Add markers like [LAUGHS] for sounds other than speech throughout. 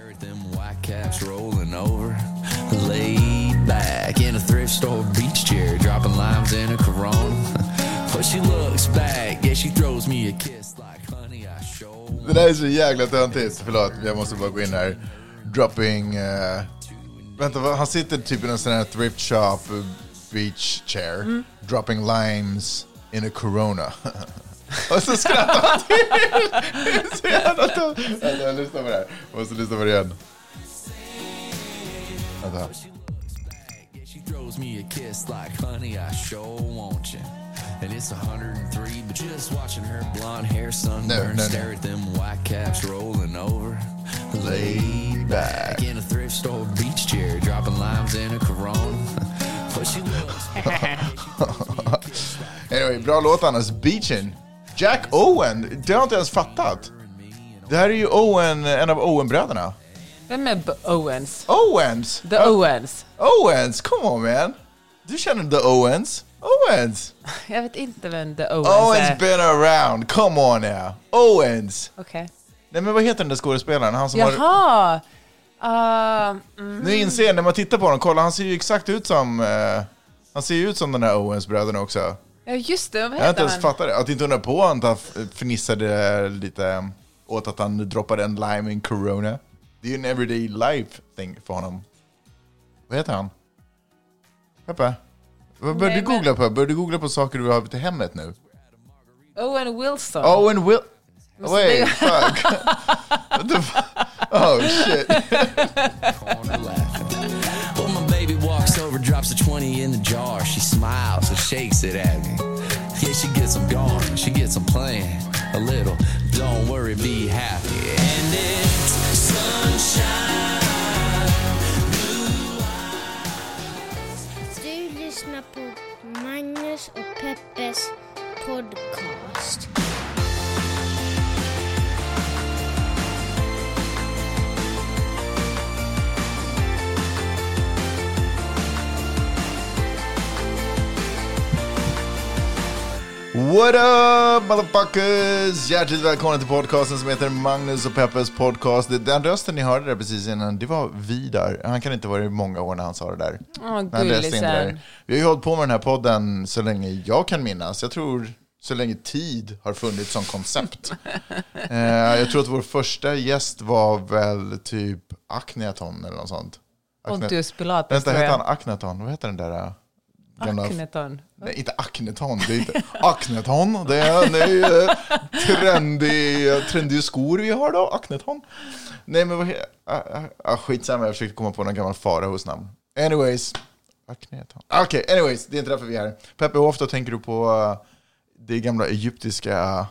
Stare at them white caps rolling over. Laid back in a thrift store beach chair, dropping limes in a Corona. [LAUGHS] But she looks back, yeah, she throws me a kiss like honey, I show. Det där är så jävla töntigt. Förlåt, jag måste bara gå in här. Dropping... eh, vänta, han sitter typ i en sån här thrift shop eh, beach chair. Dropping limes in a corona. [LAUGHS] [LAUGHS] Och så skrattar han till. [LAUGHS] Så jävla jag lyssnar på det här. Jag måste lyssna på det igen. Vänta. Throws me a kiss like honey, I sure want you. And it's 103, but just watching her blonde hair sunburn, No, no, no. stare at them white caps rolling over. Laid back in a thrift store beach chair, dropping limes in a Corona. But she looks [LAUGHS] Anyway, bra låt annars. Beachin. Jack Owen. Det har jag inte ens fattat. Det här är ju Owen, en av Owen-bröderna. Vem är B- Owens? Owens! The Owens. Owens, come on man! Du känner the Owens? Owens! [LAUGHS] Jag vet inte vem The Owens Owens är. been around, come on now! Owens! Okej. Nej men vad heter den där skådespelaren? Han som har... Jaha! Uh, mm, Nu inser jag när man tittar på honom, kolla han ser ju exakt ut som... eh, han ser ju ut som den där Owens-bröderna också. Ja, just det. Vad Jag har inte heter ens han? fattat det. Att inte undra på att han fnissade lite åt att han droppade en lime in corona. Det är ju en everyday life thing för honom. Vad heter han? Peppe? Vad börjar du men- googla på? Börjar du googla på saker du har till hemmet nu? Owen Wilson. Owen Will... Wait, fuck. [LAUGHS] What the fu- Oh shit. [LAUGHS] drops a 20 in the jar. She smiles and shakes it at me. Yeah, she gets them going, she gets them playing a little. Don't worry, be happy. And it's sunshine. Podcast. What up motherfuckers! Hjärtligt välkomna till podcasten som heter Magnus och Peppes podcast. Den rösten ni hörde där precis innan, det var Vidar. Han kan inte vara i många år när han sa det där. Åh, där. gullisen. Vi har ju hållit på med den här podden så länge jag kan minnas. Jag tror så länge tid har funnits som koncept. [LAUGHS] eh, jag tror att vår första gäst var väl typ Akneton eller något sånt. Akne- Pontius Pilatus, Vänta, jag. han Akneton? Vad heter den där? Gamla- Akneton. Nej, inte Akneton. Det är inte Akneton. Det är, det är trendiga skor vi har då. Akneton. Nej, men vad heter... Ah, ah, skitsamma, jag försökte komma på någon gammal faraos namn. Anyways. Akneton. Okej, anyways. Det är inte därför vi är här. Peppe, hur ofta tänker du på uh, de gamla egyptiska...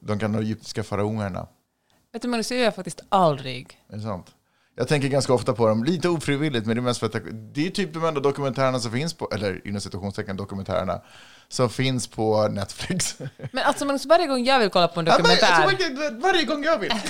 De gamla egyptiska faraonerna? Vet du Magnus, det gör jag faktiskt aldrig. Är det sant? Jag tänker ganska ofta på dem, lite ofrivilligt, men det är mest för att det är typ de enda dokumentärerna som finns på, eller inom citationstecken dokumentärerna, som finns på Netflix. [LAUGHS] Men alltså Magnus, varje gång jag vill kolla på en Ja, men, dokumentär. alltså, varje, varje gång jag vill. [LAUGHS]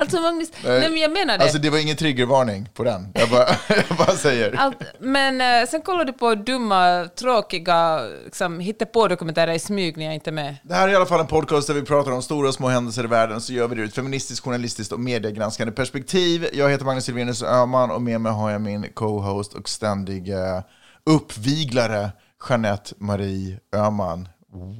Alltså Magnus, nej men jag menar det. Alltså det var ingen triggervarning på den, jag bara, [LAUGHS] jag bara säger. Allt, men eh, sen kollar du på dumma, tråkiga, liksom, hittepå-dokumentärer i smyg när jag inte är med. Det här är i alla fall en podcast där vi pratar om stora och små händelser i världen, så gör vi det ur ett feministiskt, journalistiskt och mediegranskande perspektiv. Jag heter Magnus Silvenius Öhman och med mig har jag min co-host och ständiga uppviglare, Jeanette Marie Öhman.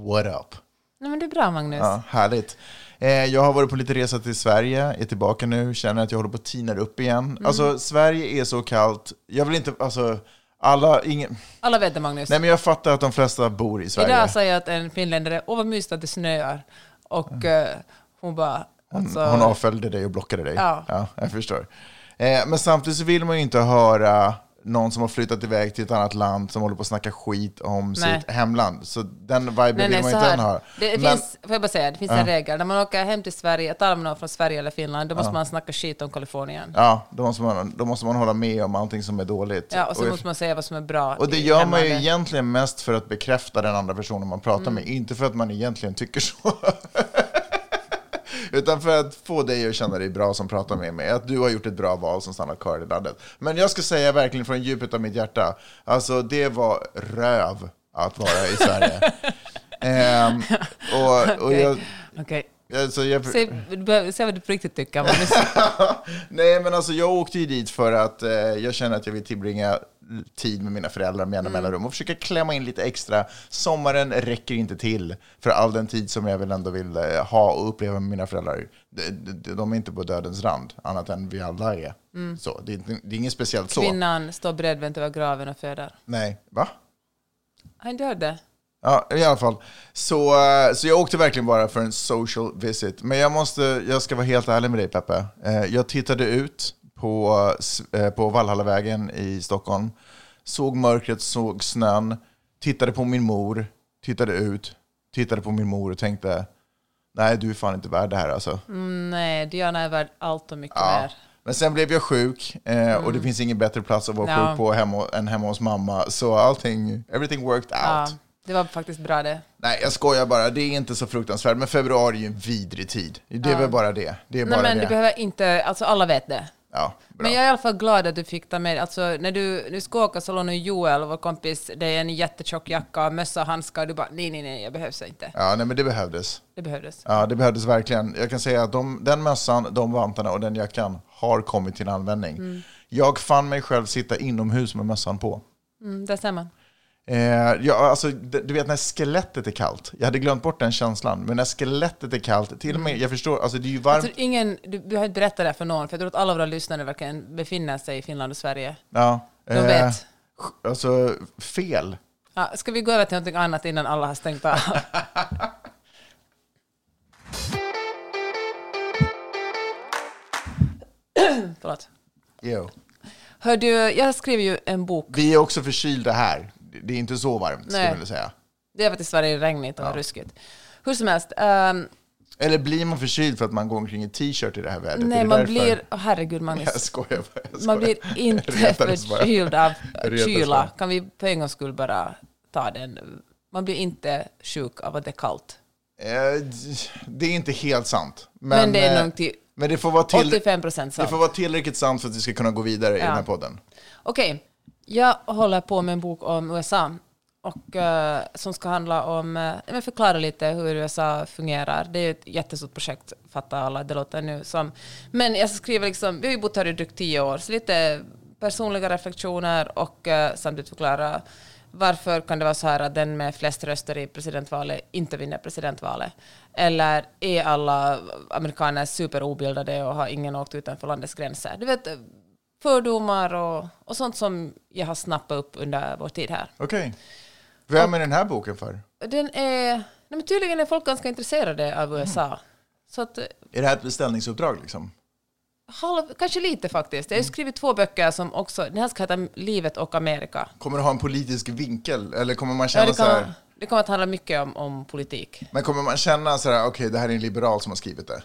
What up? Nej men det är bra Magnus. Ja, härligt. Eh, jag har varit på lite resa till Sverige, är tillbaka nu, känner att jag håller på att tina upp igen. Mm. Alltså, Sverige är så kallt. Jag vill inte, alltså, alla, ingen... Alla vet det Magnus. Nej men jag fattar att de flesta bor i Sverige. Idag sa jag att en finländare, åh vad mysigt att det snöar. Och eh, hon bara, alltså, Hon avföljde dig och blockade dig. Ja. jag förstår. Eh, men samtidigt så vill man ju inte höra någon som har flyttat iväg till ett annat land som håller på att snacka skit om Nej. sitt hemland. Så den viben Nej, vill nej, man inte ha. Det Men- finns, får jag bara säga, det finns en regel. När man åker hem till Sverige, talar med någon från Sverige eller Finland, då måste man snacka skit om Kalifornien. Ja, då måste, man, då måste man hålla med om allting som är dåligt. Ja, och så jag- måste man säga vad som är bra. Och det gör man ju egentligen mest för att bekräfta den andra personen man pratar Mm. med, inte för att man egentligen tycker så. [LAUGHS] Utan för att få dig att känna dig bra som pratar med mig, att du har gjort ett bra val som stannat kvar i landet. Men jag ska säga verkligen från djupet av mitt hjärta, alltså det var röv att vara i Sverige. [LAUGHS] Ehm, och, och jag, Okej. Alltså, jag, Säg, du behöver- säg vad du på riktigt tycker. [LAUGHS] Nej, men alltså jag åkte ju dit för att eh, jag känner att jag vill tillbringa tid med mina föräldrar med jämna mellanrum och försöka klämma in lite extra. Sommaren räcker inte till för all den tid som jag väl ändå vill eh, ha och uppleva med mina föräldrar. De, är inte på dödens rand, annat än vi alla är. Så, det, det är inget speciellt så. Kvinnan står bredvänt över graven och föder. Nej, va? Hört det? Ja, i alla fall. Så, eh, så jag åkte verkligen bara för en social visit. Men jag, måste, jag ska vara helt ärlig med dig, Peppe. Eh, Jag tittade ut på, eh, på Valhallavägen i Stockholm, såg mörkret, såg snön, tittade på min mor, tittade ut, tittade på min mor och tänkte nej, du är fan inte värd det här alltså. Mm, nej, Diana är värd allt och mycket Ja. mer. Men sen blev jag sjuk eh, och det finns ingen bättre plats att vara Ja. sjuk på hemma, än hemma hos mamma. Så allting, everything worked out. Ja, det var faktiskt bra det. Nej, jag skojar bara. Det är inte så fruktansvärt. Men februari är ju en vidrig tid. Det är väl bara det. Det är Nej, bara men det. du behöver inte, alltså alla vet det. Ja. Men jag är i alla fall glad att du fick ta med, alltså när du, du ska åka så lånar Joel, vår kompis, dig en jättetjock jacka, mössa, handskar, du bara nej, nej, nej, jag behövs inte. Ja, nej, men det behövdes. Det behövdes. Ja, det behövdes verkligen. Jag kan säga att de, den mössan, de vantarna och den jackan har kommit till användning. Mm. Jag fann mig själv sitta inomhus med mössan på. Mm, där ser man. Eh, ja, alltså, du vet när skelettet är kallt. Jag hade glömt bort den känslan. Men när skelettet är kallt, till och med, jag förstår, alltså det är ju varmt. Jag tror ingen, du, du har inte berättat det för någon, för jag tror att alla våra lyssnare verkligen befinner sig i Finland och Sverige. ja, De eh, vet. Alltså, fel. Ja, ska vi gå över till någonting annat innan alla har stängt av? [LAUGHS] Förlåt. Jo. Hör du, jag skriver ju en bok. Vi är också förkylda här. Det är inte så varmt, skulle jag vilja säga. Det är för att i Sverige är regnigt och ruskigt. Hur som helst. ehm, Eller blir man förkyld för att man går omkring i t-shirt i det här vädret? Nej, man därför? blir... Åh herregud, Magnus. Jag skojar bara. Jag skojar. Man blir inte förkyld av kyla. Kan vi på en gångs skull bara ta den? Man blir inte sjuk av att det är kallt. Eh, Det är inte helt sant. Men, Men, det är eh, nog till men det, får vara till, 85 procent det sant. får vara tillräckligt sant för att vi ska kunna gå vidare i Ja. den här podden. Okej, jag håller på med en bok om USA och, uh, som ska handla om, uh, förklara lite hur USA fungerar. Det är ett jättestort projekt, fattar alla, det låter nu som. Men jag skriver liksom, vi har ju bott här i drygt tio år, så lite personliga reflektioner och eh, uh, samtidigt förklara varför kan det vara så här att den med flest röster i presidentvalet inte vinner presidentvalet? Eller är alla amerikaner superobildade och har ingen åkt utanför landets gränser? Du vet, fördomar och, och sånt som jag har snappat upp under vår tid här. Okej. Vem är den här boken för? Den är, nej men tydligen är folk ganska intresserade av USA. Så att, Är det här ett beställningsuppdrag liksom? halv, kanske lite faktiskt. Jag har ju skrivit två böcker som också, den här ska heta Livet och Amerika. Kommer det ha en politisk vinkel? Eller kommer man Ja, känna det, så här... kan, det kommer att handla mycket om, om politik. Men kommer man känna så här, okej, det här är en liberal som har skrivit det?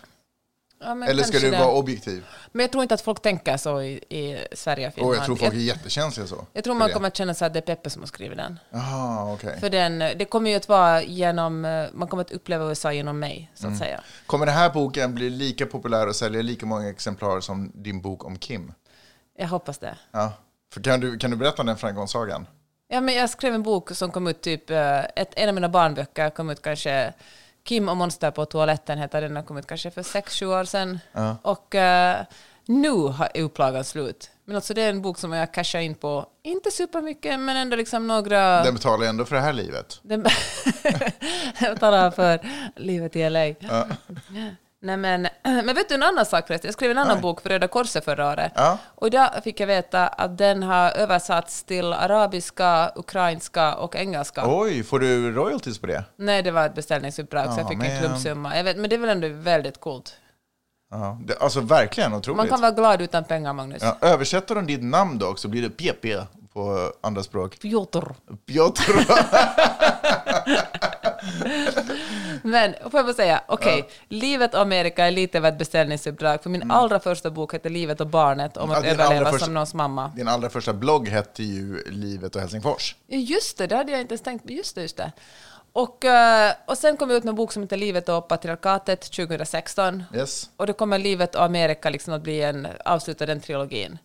Ja, Eller ska du det. vara objektiv? Men jag tror inte att folk tänker så i, i Sverige och Finland. Och jag tror folk är jättekänsliga så. jag tror man det. kommer att känna sig att det är Peppe som har skrivit den. Jaha, okej. För den, det kommer ju att vara genom, eh, man kommer att uppleva USA genom mig, så Mm. att säga. Kommer den här boken bli lika populär och sälja lika många exemplar som din bok om Kim? Jag hoppas det. Ja. För kan, du, kan du berätta om den framgångssagan? Ja, men jag skrev en bok som kom ut, typ, eh, ett, en av mina barnböcker kom ut kanske, Kim och monster på toaletten heter den, den kom ut kanske för sex sju år sedan. Och eh, nu har upplagan slut. Men alltså det är en bok som jag cashar in på, inte supermycket, men ändå liksom några... Den betalar ändå för det här livet. Den [LAUGHS] jag talar för livet i LA. Nej, men, [CLEARS THROAT] men vet du en annan sak förresten? Jag skrev en annan Nej. bok för Röda Korset förra året. Ja. Och idag fick jag veta att den har översatts till arabiska, ukrainska och engelska. Oj, får du royalties på det? Nej, det var ett beställningsuppdrag så jag Ja, fick men- en klumpsumma. Jag vet, men det är väl ändå väldigt coolt. Ja. Det, alltså verkligen otroligt. Man kan vara glad utan pengar, Magnus. ja, översätter de ditt namn då så blir det PP på andra språk. Piotr. Piotr. [LAUGHS] [LAUGHS] Men får jag bara säga, okej, Livet och Amerika är lite av ett beställningsuppdrag, för min allra första bok heter Livet och barnet, om Mm. Ja, att överleva första- som någons mamma. Din allra första blogg hette ju Livet och Helsingfors. Ja, just det, det hade jag inte ens tänkt på. Just det, just det. Och, eh, och sen kom jag ut med en bok som heter Livet och patriarkatet 2016. Yes. Och då kommer Livet och Amerika liksom att bli en, avsluta den trilogin.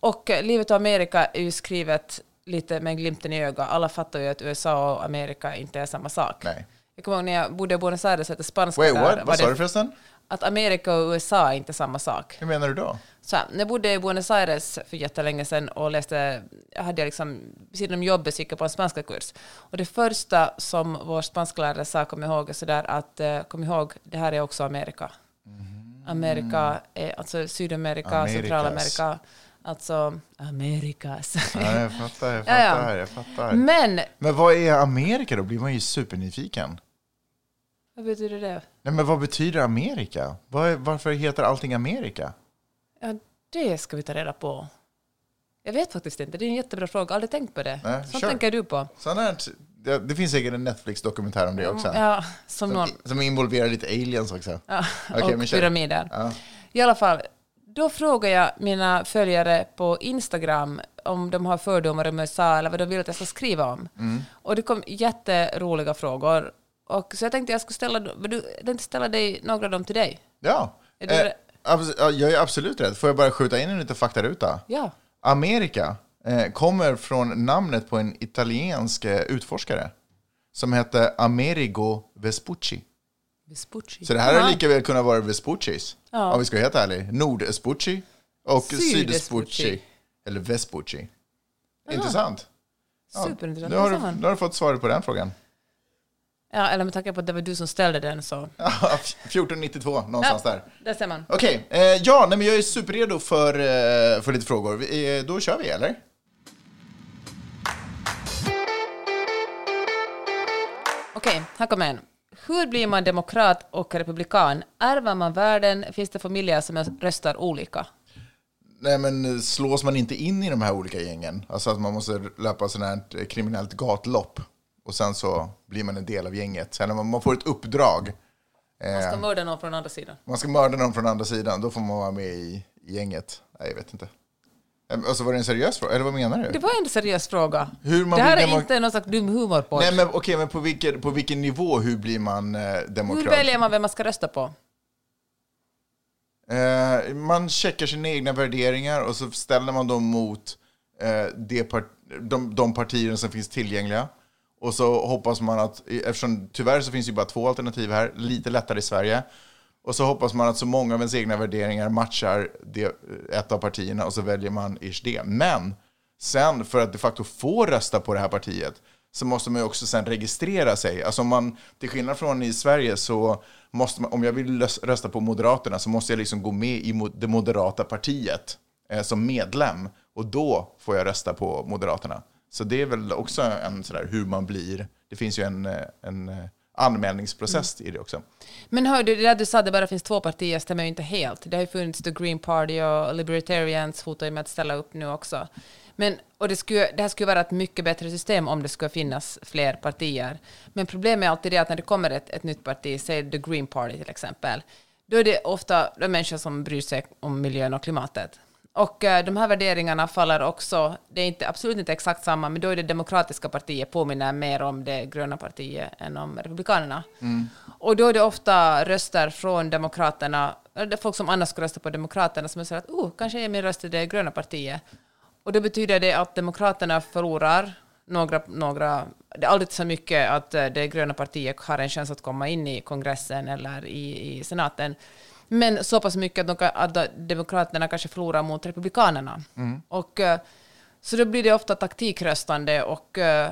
Och eh, Livet och Amerika är ju skrivet lite med glimten i ögat. Alla fattar ju att USA och Amerika inte är samma sak. Nej. Jag kommer ihåg när jag bodde i Buenos Aires och hette spanska Wait, där. what? var Vad sa du förresten? Att Amerika och USA är inte samma sak. Hur menar du då? Så här, när jag bodde i Buenos Aires för jättelänge sedan och läste, jag hade liksom, vid sidan om jobbet så gick jag på en spanska kurs. Och det första som vår spansklärare sa, kom ihåg, är sådär att, eh, kom ihåg, det här är också Amerika. Amerika, är, alltså Sydamerika, Amerikas. Centralamerika, alltså Amerikas. Ja, jag [LAUGHS] fattar, jag Ja, ja. fattar, jag fattar. Men, Men vad är Amerika då? blir man ju supernyfiken. vad betyder det? Nej, men vad betyder Amerika? Vad är, varför heter allting Amerika? Ja, det ska vi ta reda på. Jag vet faktiskt inte, det är en jättebra fråga, jag har aldrig tänkt på det. Nej, Sånt kör. tänker du på. Sån här, det, det finns säkert en Netflix-dokumentär om det också. Ja, som någon... Som, som involverar lite aliens också. Ja, Okej, och pyramider. Ja. I alla fall, då frågar jag mina följare på Instagram om de har fördomar om USA eller vad de vill att jag ska skriva om. Mm. Och det kom jätteroliga frågor. Och så jag tänkte jag skulle ställa, jag tänkte ställa dig, några av dem till dig. Ja. Är du Eh, jag är absolut rädd. Får jag bara skjuta in en liten faktaruta? Ja. Amerika eh, kommer från namnet på en italiensk eh, utforskare som hette Amerigo Vespucci. Vespucci. Så det här Ja. hade lika väl kunnat vara Vespuccis, Ja. om vi ska vara helt ärliga. Nord-Espucci och Syd-Espucci. Eller Vespucci. Intressant. Ja, Superintressant. Nu har, du, nu har du fått svaret på den frågan. Ja, eller med tanke på att det var du som ställde den så... [LAUGHS] Ja, 1492, någonstans där. där ser man. Okej, eh, ja, nej, men jag är superredo för, eh, för lite frågor. Vi, eh, då kör vi, eller? Okej, här kommer en. Hur blir man demokrat och republikan? Ärver man världen? Finns det familjer som röstar olika? Nej, men eh, slås man inte in i de här olika gängen? Alltså att man måste löpa sådant här eh, kriminellt gatlopp och sen så blir man en del av gänget. Sen man, får ett uppdrag, Man ska eh, mörda någon från andra sidan. man ska mörda någon från andra sidan, då får man vara med i, i gänget. Nej, jag vet inte. Eh, Och så var det en seriös fråga, eller vad menar du? Det var en seriös fråga. Hur man det här är inte någon slags dum humor på. Nej, men okej, men på vilken, på vilken nivå, hur blir man eh, demokrat? Hur väljer man vem man ska rösta på? Eh, man checkar sina egna värderingar och så ställer man dem mot eh, det part- de, de partier som finns tillgängliga. Och så hoppas man att, eftersom tyvärr så finns det ju bara två alternativ här, lite lättare i Sverige. Och så hoppas man att så många av ens egna värderingar matchar det, eh, ett av partierna och så väljer man ish det. Men sen för att de facto få rösta på det här partiet så måste man ju också sen registrera sig. Alltså om man, till skillnad från i Sverige så måste man, om jag vill rösta på Moderaterna så måste jag liksom gå med i det moderata partiet eh, som medlem och då får jag rösta på Moderaterna. Så det är väl också en sådär hur man blir. Det finns ju en, eh, en eh, anmälningsprocess anmälningsprocess i det också. Men hör du, det där du sa att det bara finns två partier stämmer ju inte helt. Det har ju funnits The Green Party och Libertarians hotar ju med att ställa upp nu också. Men, och det, skulle, det här skulle vara ett mycket bättre system om det skulle finnas fler partier. Men problemet är alltid det att när det kommer ett, ett nytt parti, säg The Green Party till exempel, då är det ofta de människor som bryr sig om miljön och klimatet. Och eh, de här värderingarna faller också, det är inte, absolut inte exakt samma, men då är det demokratiska partiet påminner mer om det gröna partiet än om republikanerna. Och då är det ofta röster från demokraterna, eller folk som annars skulle rösta på demokraterna, som säger att oh, kanske är min röst till det gröna partiet. Och då betyder det att demokraterna förlorar några, några, det är aldrig så mycket att eh, det gröna partiet har en chans att komma in i kongressen eller i, i senaten. Men så pass mycket att, de, att demokraterna kanske förlorar mot republikanerna. Och, eh, så då blir det ofta taktikröstande och eh,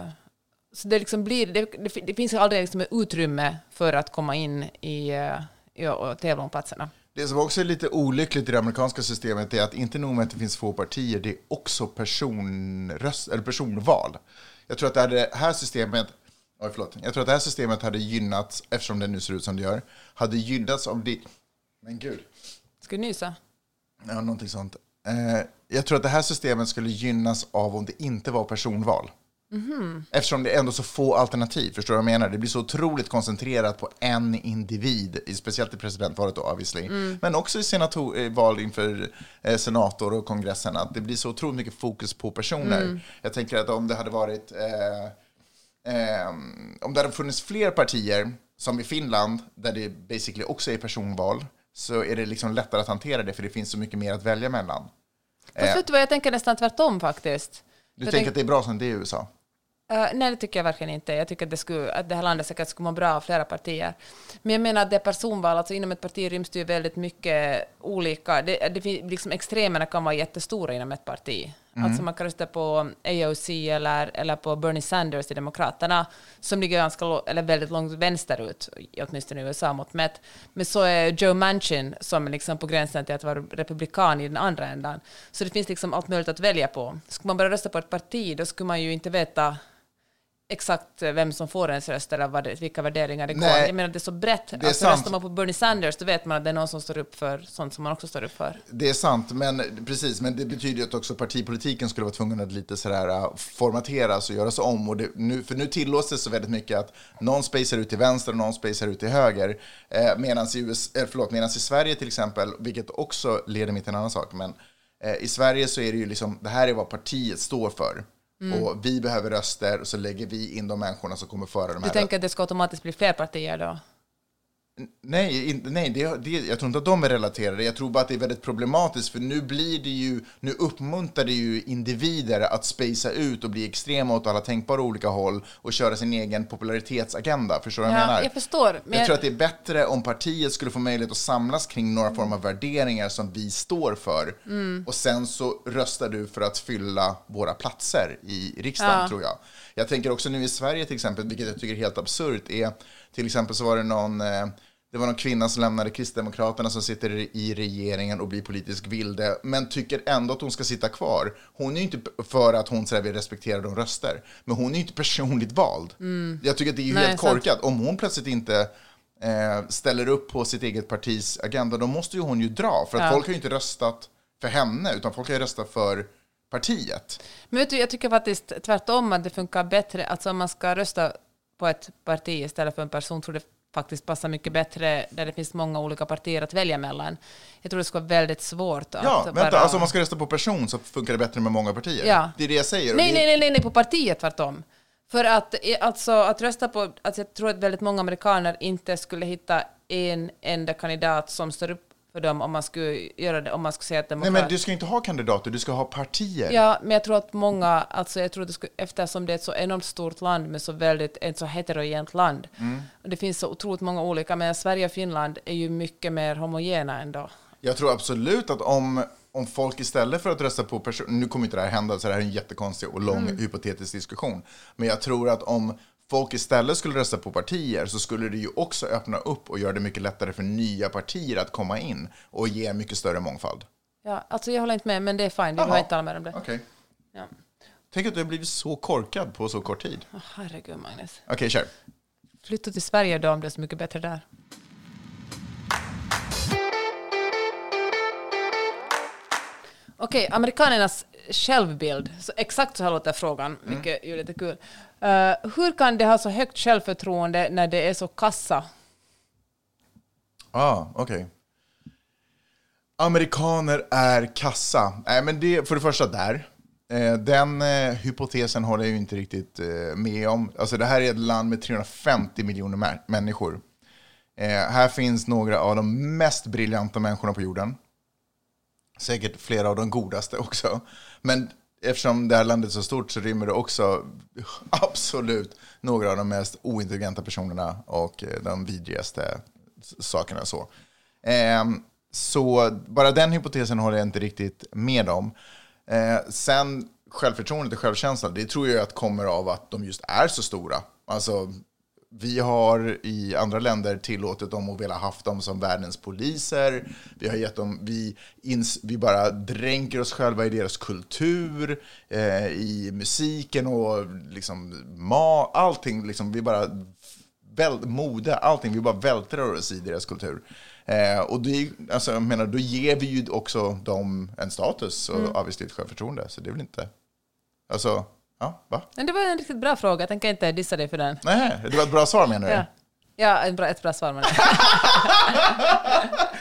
så det, liksom blir, det, det, det finns aldrig liksom utrymme för att komma in i, eh, i och tävla om platserna. Det som också är lite olyckligt i det amerikanska systemet är att inte nog med att det finns få partier, det är också personröst, eller personval. Jag tror att det här, det här systemet, oj förlåt, jag tror att det här systemet hade gynnats, eftersom det nu ser ut som det gör, hade gynnats av det, men gud, Ska du nysa? ja, någonting sånt. Eh, jag tror att det här systemet skulle gynnas av om det inte var personval. Eftersom det är ändå så få alternativ, förstår du vad jag menar? Det blir så otroligt koncentrerat på en individ, speciellt i presidentvalet då obviously, men också i senator, eh, val inför eh, senator och kongressen, att det blir så otroligt mycket fokus på personer. Jag tänker att om det hade varit, eh, eh, om det hade funnits fler partier, som i Finland, där det basically också är personval, så är det liksom lättare att hantera det, för det finns så mycket mer att välja mellan. Fast vet du vad, jag tänker nästan tvärtom faktiskt. Du Jag tänker tänk- att det är bra som det är i USA? Eh, nej, det tycker jag verkligen inte. Jag tycker att det, skulle, att det här landet säkert skulle må bra av flera partier. Men jag menar att det är personval, alltså inom ett parti ryms det ju väldigt mycket olika. Det, det, liksom extremerna kan vara jättestora inom ett parti. Mm. Alltså man kan rösta på AOC eller, eller på Bernie Sanders i Demokraterna, som ligger ganska, eller väldigt långt vänsterut, åtminstone i USA mot mätt. Men så är Joe Manchin, som är liksom på gränsen till att vara republikan i den andra ändan. Så det finns liksom allt möjligt att välja på. Skulle man bara rösta på ett parti, då skulle man ju inte veta exakt vem som får ens röst eller vad det, vilka värderingar det går. Nej, Jag menar, det är så brett. är alltså, sant. röstar man på Bernie Sanders, då vet man att det är någon som står upp för sånt som man också står upp för. Det är sant, men precis, men det betyder ju att också partipolitiken skulle vara tvungen att lite sådär äh, formateras och göras om. Och det, nu, för nu tillåts det så väldigt mycket att någon spacear ut till vänster och någon spacear ut till höger. Eh, Medan i, US, eh, förlåt, i Sverige till exempel, vilket också leder mig till en annan sak, men eh, i Sverige så är det ju liksom, det här är vad partiet står för. Och vi behöver röster och så lägger vi in de människorna som kommer föra de Du här tänker att det ska automatiskt bli fler partier då? Nej, in, nej det, det, jag tror inte att de är relaterade. Jag tror bara att det är väldigt problematiskt för nu blir det ju, nu uppmuntrar det ju individer att spacea ut och bli extrema åt alla tänkbara olika håll och köra sin egen popularitetsagenda. Förstår du vad jag Ja, menar? jag förstår. Men jag tror att det är bättre om partiet skulle få möjlighet att samlas kring några former av värderingar som vi står för. Mm. Och sen så röstar du för att fylla våra platser i riksdagen, Ja. tror jag. Jag tänker också nu i Sverige till exempel, vilket jag tycker är helt absurt, är till exempel så var det någon, eh, det var någon kvinna som lämnade Kristdemokraterna som sitter i regeringen och blir politisk vilde, men tycker ändå att hon ska sitta kvar. Hon är ju inte för att hon vill respektera de röster, men hon är ju inte personligt vald. Jag tycker att det är ju Mm. Nej, helt korkat. Om hon plötsligt inte eh, ställer upp på sitt eget partis agenda, då måste ju hon ju dra. För att Ja. folk har ju inte röstat för henne, utan folk har ju röstat för partiet. Men vet du, jag tycker faktiskt tvärtom att det funkar bättre. Alltså om man ska rösta på ett parti istället för en person tror det faktiskt passar mycket bättre där det finns många olika partier att välja mellan. Jag tror det ska vara väldigt svårt att Ja, vänta, bara... alltså om man ska rösta på person så funkar det bättre med många partier. Ja. Det är det jag säger. Nej, det, nej, nej, nej, nej, på partiet tvärtom. För att, eh, alltså, att rösta på, alltså, jag tror att väldigt många amerikaner inte skulle hitta en enda kandidat som står upp för dem om man skulle göra det, om man skulle säga att Nej, demokrat... men du ska inte ha kandidater, du ska ha partier. Ja, men jag tror att många, alltså jag tror att det skulle, eftersom det är ett så enormt stort land med så väldigt, ett så heterogent land, Mm. och det finns så otroligt många olika, men Sverige och Finland är ju mycket mer homogena ändå. Jag tror absolut att om, om folk istället för att rösta på person, nu kommer inte det här hända, så det här är en jättekonstig och lång Mm. hypotetisk diskussion. Men jag tror att om folk istället skulle rösta på partier så skulle det ju också öppna upp och göra det mycket lättare för nya partier att komma in och ge mycket större mångfald. Ja, alltså jag håller inte med, men det är fine, vi behöver inte tala mer om det. Okej. Ja. Tänk att du har blivit så korkad på så kort tid. Åh, herregud, Magnus. Okej, kör. Flytta till Sverige då om det är så mycket bättre där. Okej, amerikanernas självbild. Så exakt så här låter frågan, vilket är ju lite kul. Uh, hur kan de ha så högt självförtroende när det är så kassa? Ah, okej. Amerikaner är kassa. Nej, men det, för det första där. Eh, den eh, hypotesen håller jag ju inte riktigt eh, med om. Alltså, det här är ett land med 350 miljoner människor. Eh, här finns några av de mest briljanta människorna på jorden. Säkert flera av de godaste också. Men eftersom det här landet är så stort så rymmer det också [LAUGHS] absolut några av de mest ointelligenta personerna och eh, de vidrigaste sakerna. Så. Ehm, så bara den hypotesen håller jag inte riktigt med om. Eh, sen självförtroendet och självkänslan, det tror jag att kommer av att de just är så stora. Alltså, vi har i andra länder tillåtit dem och velat haft dem som världens poliser. Vi har gett dem, vi, ins, vi bara dränker oss själva i deras kultur, eh, i musiken och liksom ma, allting. Liksom, vi bara väl, mode, allting. Vi bara vältrar oss i deras kultur. Eh, och det, alltså, jag menar, då ger vi ju också dem en status och Mm. obviously ett självförtroende. Så det är väl inte... Alltså, ja, va? Men det var en riktigt bra fråga, jag tänker inte dissa dig för den. Nej, det var ett bra svar menar du? Ja, ja ett, bra, ett bra svar. Men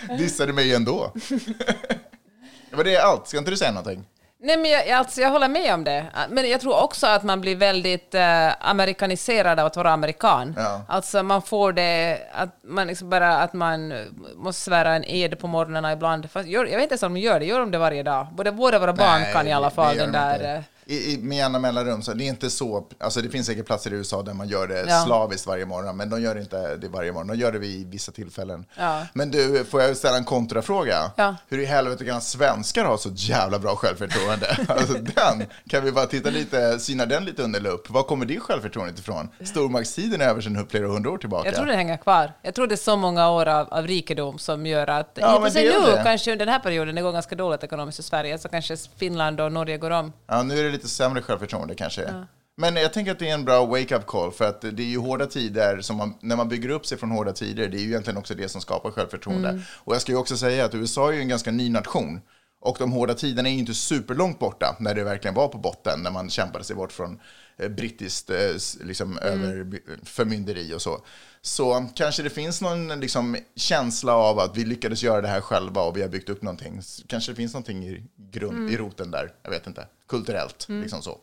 [LAUGHS] Dissade mig ändå. [LAUGHS] det var det allt. Ska inte du säga någonting? Nej, men jag, alltså, jag håller med om det. Men jag tror också att man blir väldigt eh, amerikaniserad av att vara amerikan. Ja. Alltså man får det, att man liksom bara att man måste svära en ed på morgnarna ibland. Fast gör, jag vet inte ens om de gör det, gör de det varje dag? Både våra barn Nej, kan i alla fall den de där... inte. I, i, med jämna mellanrum. Så det är inte så, alltså det finns säkert platser i USA där man gör det Ja. slaviskt varje morgon, men de gör inte det varje morgon. De gör det vid vissa tillfällen. Ja. Men du, får jag ställa en kontrafråga? Ja. Hur i helvete kan svenskar ha så jävla bra självförtroende? [LAUGHS] alltså den, kan vi bara titta lite, syna den lite under lupp. Var kommer det självförtroendet ifrån? Stormaktstiden är över sedan flera hundra år tillbaka. Jag tror det hänger kvar. Jag tror det är så många år av, av rikedom som gör att... Ja, i men det nu, det. kanske under den här perioden, det går ganska dåligt ekonomiskt för Sverige, så kanske Finland och Norge går om. Ja, nu är det lite sämre självförtroende kanske. Men jag tänker att det är en bra wake-up call, för att det är ju hårda tider, som man, när man bygger upp sig från hårda tider, det är ju egentligen också det som skapar självförtroende. Och jag ska ju också säga att USA är ju en ganska ny nation. Och de hårda tiderna är ju inte superlångt borta, när det verkligen var på botten, när man kämpade sig bort från eh, brittiskt eh, liksom, över förmynderi och så. Så kanske det finns någon liksom, känsla av att vi lyckades göra det här själva och vi har byggt upp någonting. Kanske det finns någonting i, grund, i roten där, jag vet inte. Kulturellt, liksom så.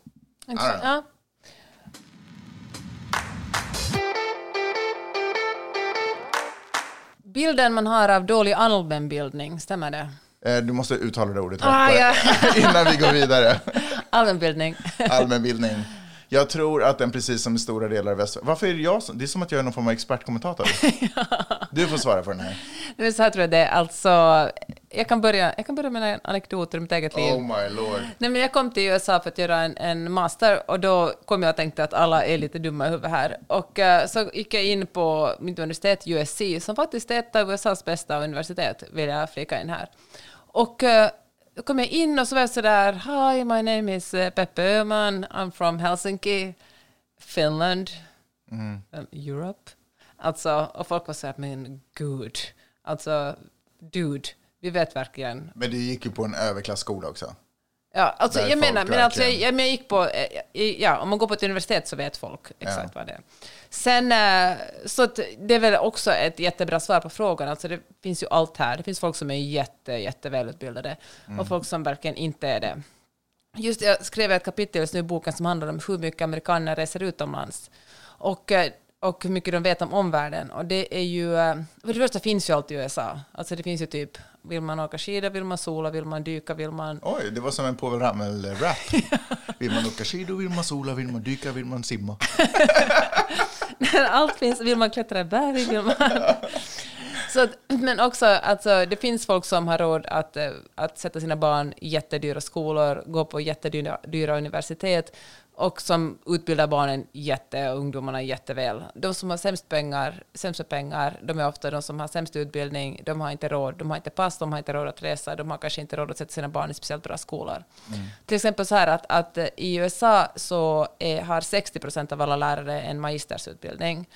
Ja. Bilden man har av dålig allmänbildning, stämmer det? Eh, Du måste uttala det ordet Ah, ja. [LAUGHS] innan vi går vidare. Allmänbildning. Allmänbildning. Jag tror att den precis som i stora delar av väst... Varför är det jag som... Det är som att jag är någon form av expertkommentator. [LAUGHS] Du får svara på den här. Det är så här tror jag det är. Alltså, jag kan börja, jag kan börja med en anekdot ur mitt eget liv. Oh my lord. Nej, men jag kom till USA för att göra en, en master och då kom jag och tänkte att alla är lite dumma i huvudet här. Och eh, så gick jag in på mitt universitet USC som faktiskt är ett av USAs bästa universitet, vill jag flika in här. Och eh, då kom jag in och så var jag sådär, Hi, my name is eh, Peppe Öhman, I'm from Helsinki, Finland, um, Europe. Alltså, och folk var såhär, men gud, alltså, dude, vi vet verkligen Men du gick ju på en överklassskola också. Ja, alltså jag menar, men alltså, jag, jag, jag gick på, eh, ja, om man går på ett universitet så vet folk exakt vad det är. Sen, eh, så det är väl också ett jättebra svar på frågan, alltså det finns ju allt här. Det finns folk som är jätte, jättevälutbildade Mm. och folk som verkligen inte är det. Just jag skrev ett kapitel just nu i boken som handlar om hur mycket amerikaner reser utomlands. Och, eh, och hur mycket de vet om omvärlden. Och det är ju, för det första finns ju allt i USA. Alltså det finns ju typ, vill man åka skidor, vill man sola, vill man dyka, vill man Oj, det var som en Povel Ramel-rap. [LAUGHS] Vill man åka skidor, vill man sola, vill man dyka, vill man simma. [LAUGHS] Allt finns. Vill man klättra i berg? Vill man... [LAUGHS] Så men också, alltså, det finns folk som har råd att, eh, att sätta sina barn i jättedyra skolor, gå på jättedyra dyra universitet och som utbildar barnen jätte och ungdomarna jätteväl. De som har sämst pengar, sämsta pengar, de är ofta de som har sämst utbildning, de har inte råd, de har inte pass, de har inte råd att resa, de har kanske inte råd att sätta sina barn i speciellt bra skolor. Till exempel så här att, att i USA så är, har 60 procent av alla lärare en magistersutbildning.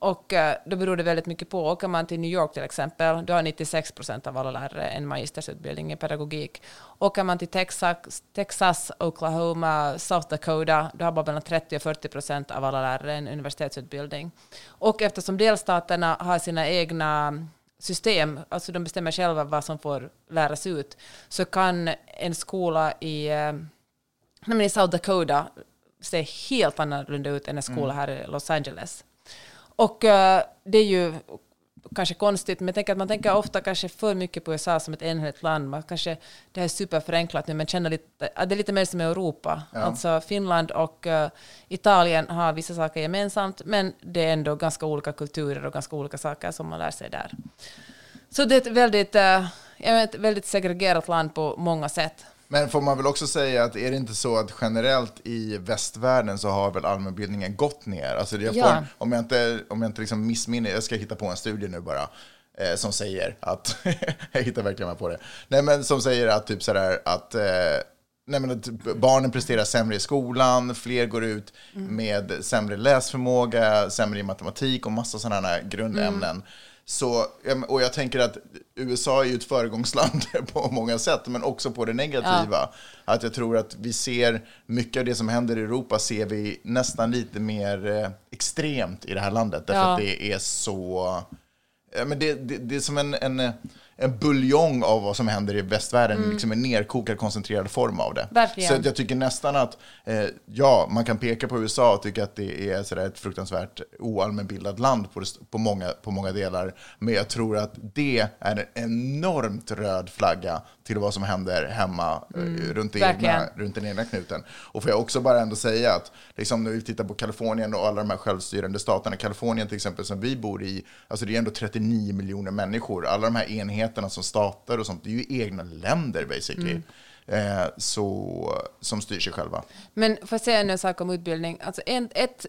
Och eh, då beror det väldigt mycket på. Åker man till New York till exempel, då har 96 procent av alla lärare en magistersutbildning i pedagogik. Åker man till Texas, Texas, Oklahoma, South Dakota, då har bara mellan 30 och 40 procent av alla lärare en universitetsutbildning. Och eftersom delstaterna har sina egna system, alltså de bestämmer själva vad som får läras ut, så kan en skola i, eh, nej, i South Dakota se helt annorlunda ut än en skola här i Los Angeles. Och eh, det är ju kanske konstigt, men jag tänker att man tänker ofta kanske för mycket på USA som ett enhetligt land. Man kanske, det här är superförenklat nu, men känner lite, att det är lite mer som Europa. Alltså Finland och eh, Italien har vissa saker gemensamt, men det är ändå ganska olika kulturer och ganska olika saker som man lär sig där. Så det är ett väldigt, jag vet, ett väldigt segregerat land på många sätt. Men får man väl också säga att är det inte så att generellt i västvärlden så har väl allmänbildningen gått ner? Alltså jag får, Ja. Om jag inte, om jag inte liksom missminner, jag ska hitta på en studie nu bara, eh, som säger att, [LAUGHS] jag hittar verkligen på det, nej men som säger att typ sådär att eh, Nej, men att barnen presterar sämre i skolan, fler går ut med sämre läsförmåga, sämre i matematik och massa sådana här grundämnen. Så, ja, och jag tänker att USA är ju ett föregångsland [LAUGHS] på många sätt, men också på det negativa. Att jag tror att vi ser mycket av det som händer i Europa ser vi nästan lite mer eh, extremt i det här landet. Därför Ja. att det är så... Ja, men det, det, det är som en, en, en buljong av vad som händer i västvärlden, liksom en nerkokad, koncentrerad form av det. Mm. Verkligen. Så jag tycker nästan att, eh, ja, man kan peka på USA och tycka att det är sådär ett fruktansvärt oallmänbildat land på, på, många, på många delar. Men jag tror att det är en enormt röd flagga till vad som händer hemma eh, runt, det egna, Mm. runt den egna knuten. Och får jag också bara ändå säga att liksom när vi tittar på Kalifornien och alla de här självstyrande staterna, Kalifornien till exempel som vi bor i, alltså det är ändå 39 miljoner människor. Alla de här enheterna som stater och sånt, det är ju egna länder basically. Eh, så, som styr sig själva. Men får jag säga en sak om utbildning? Alltså en, ett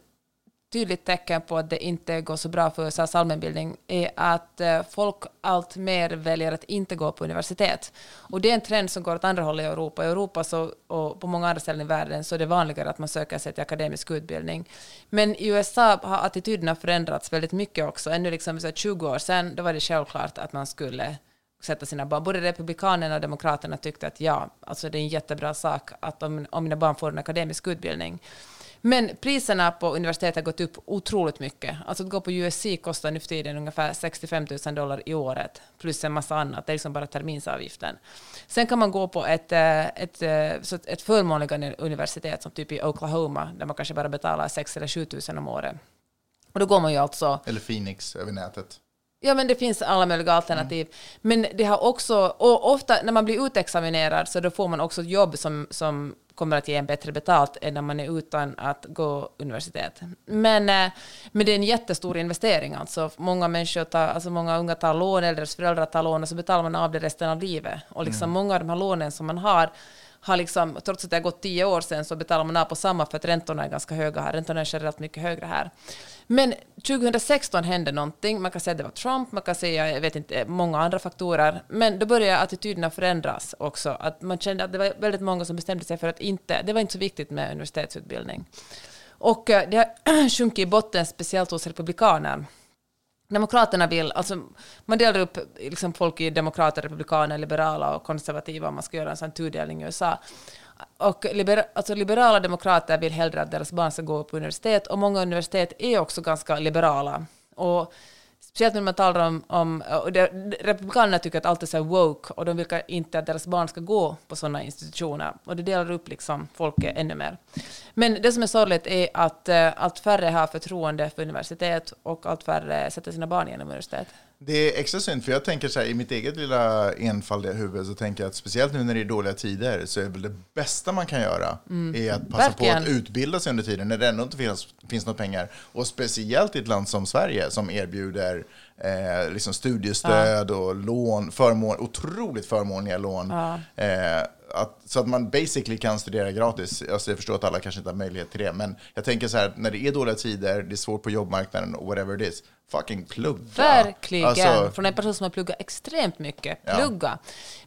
tydligt tecken på att det inte går så bra för USAs allmänbildning är att eh, folk allt mer väljer att inte gå på universitet. Och det är en trend som går åt andra hållet i Europa. I Europa så, och på många andra ställen i världen så är det vanligare att man söker sig till akademisk utbildning. Men i USA har attityderna förändrats väldigt mycket också. Ännu liksom så 20 år sedan då var det självklart att man skulle sätta sina barn. Både Republikanerna och Demokraterna tyckte att ja, alltså det är en jättebra sak att om, om mina barn får en akademisk utbildning. Men priserna på universitet har gått upp otroligt mycket. Alltså att gå på USC kostar nu för tiden ungefär 65 000 dollar i året, plus en massa annat. Det är liksom bara terminsavgiften. Sen kan man gå på ett, eh, ett, eh, ett, ett förmånligare universitet, som typ i Oklahoma, där man kanske bara betalar 6 eller 7 000 om året. Och då går man ju alltså Eller Phoenix över nätet. Ja, men det finns alla möjliga alternativ. Men det har också, och ofta när man blir utexaminerad så då får man också ett jobb som, som kommer att ge en bättre betalt än när man är utan att gå universitet. Men, eh, men det är en jättestor investering. Alltså. Många människor tar, alltså många unga tar lån, eller deras föräldrar tar lån och så betalar man av det resten av livet. Och liksom många av de här lånen som man har har liksom, trots att det har gått tio år sedan så betalar man av på samma för att räntorna är ganska höga här. Räntorna är generellt mycket högre här. Men 2016 hände någonting. Man kan säga att det var Trump, man kan säga, jag vet inte, många andra faktorer. Men då började attityderna förändras också. Att man kände att det var väldigt många som bestämde sig för att inte, det var inte så viktigt med universitetsutbildning. Och eh, det har [CLEARS THROAT] sjunkit i botten, speciellt hos republikaner. Demokraterna vill, alltså man delar upp liksom folk i demokrater, republikaner, liberala och konservativa om man ska göra en sån tudelning i USA. Och libera, alltså liberala demokrater vill hellre att deras barn ska gå på universitet och många universitet är också ganska liberala. Och speciellt när man talar om, om och det, republikanerna tycker att allt är så här woke och de vill inte att deras barn ska gå på sådana institutioner och det delar upp liksom folket ännu mer. Men det som är sorgligt är att eh, allt färre har förtroende för universitet och allt färre sätter sina barn genom universitet. Det är extra synd, för jag tänker så här, i mitt eget lilla enfaldiga huvud så tänker jag att speciellt nu när det är dåliga tider så är väl det bästa man kan göra är att passa på Verkligen. att utbilda sig under tiden när det ändå inte finns, finns några pengar. Och speciellt i ett land som Sverige som erbjuder eh, liksom studiestöd och lån, förmån, otroligt förmånliga lån. Eh, att, så att man basically kan studera gratis. Alltså jag förstår att alla kanske inte har möjlighet till det, men jag tänker så här, när det är dåliga tider, det är svårt på jobbmarknaden och whatever it is, fucking plugga. Verkligen. Alltså, Från en person som har pluggat extremt mycket. Ja. Plugga.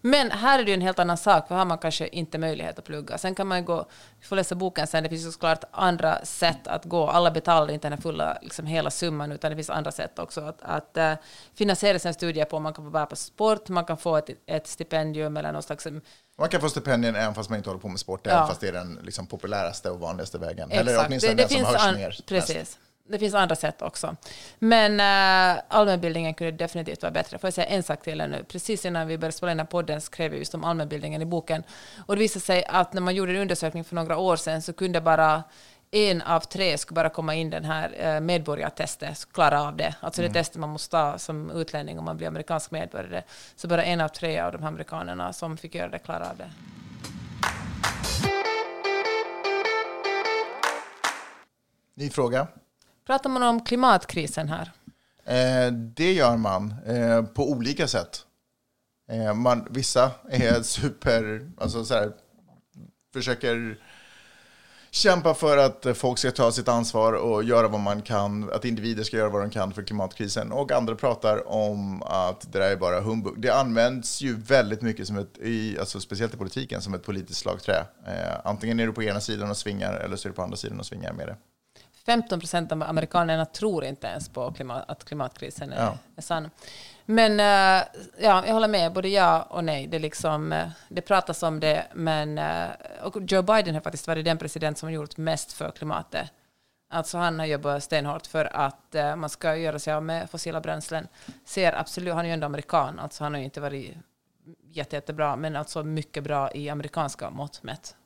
Men här är det ju en helt annan sak, för här har man kanske inte möjlighet att plugga. Sen kan man ju gå, får läsa boken sen, det finns ju såklart andra sätt att gå. Alla betalar inte den fulla, liksom hela summan, utan det finns andra sätt också att, att uh, finansiera sina studier på. Man kan få vara på sport, man kan få ett, ett stipendium eller någon slags Man kan få stipendien även fast man inte håller på med sport, Ja. även fast det är den liksom, populäraste och vanligaste vägen. Eller Exakt. åtminstone den som hörs an- mer. Precis. Det finns andra sätt också. Men äh, allmänbildningen kunde definitivt vara bättre. Får jag säga en sak till nu? Precis innan vi började spela in den här podden skrev jag just om allmänbildningen i boken. Och det visade sig att när man gjorde en undersökning för några år sedan så kunde bara en av tre skulle bara komma in den här eh, medborgartestet, klara av det. Alltså det testet man måste ta som utlänning om man blir amerikansk medborgare. Så bara en av tre av de här amerikanerna som fick göra det klara av det. Ny fråga. Pratar man om klimatkrisen här? Eh, det gör man eh, på olika sätt. Eh, man, vissa är [LAUGHS] super, alltså så här, försöker kämpa för att folk ska ta sitt ansvar och göra vad man kan, att individer ska göra vad de kan för klimatkrisen. Och andra pratar om att det där är bara humbug. Det används ju väldigt mycket, som ett, i, alltså speciellt i politiken, som ett politiskt slagträ. Eh, antingen är du på ena sidan och svingar eller så är du på andra sidan och svingar med det. 15 procent av amerikanerna tror inte ens på klimat, att klimatkrisen är, Ja. är sann. Men eh, ja, jag håller med, både ja och nej. Det, liksom, eh, det pratas om det, men och Joe Biden har faktiskt varit den president som har gjort mest för klimatet. Alltså han har jobbat stenhårt för att man ska göra sig av med fossila bränslen. Ser absolut, han är ju ändå amerikan, alltså han har ju inte varit jätte, jättebra, men alltså mycket bra i amerikanska mått mätt.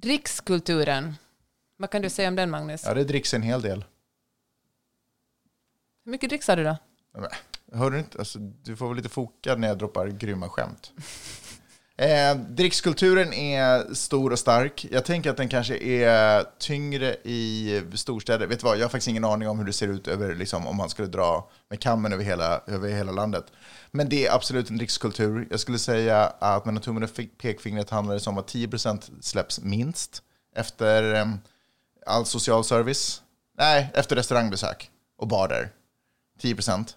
Drickskulturen. Vad kan du säga om den, Magnus? Ja, det dricks en hel del. Hur mycket dricksar du då? Men, Hör du inte? Alltså, du får väl lite foka när jag droppar grymma skämt. Eh, drickskulturen är stor och stark. Jag tänker att den kanske är tyngre i storstäder. Vet du vad, jag har faktiskt ingen aning om hur det ser ut över, liksom, om man skulle dra med kammen över hela, över hela landet. Men det är absolut en drickskultur. Jag skulle säga att mellan tummen och pekfingret handlar det om att 10% släpps minst efter eh, all social service. Nej, efter restaurangbesök och barer. 10%.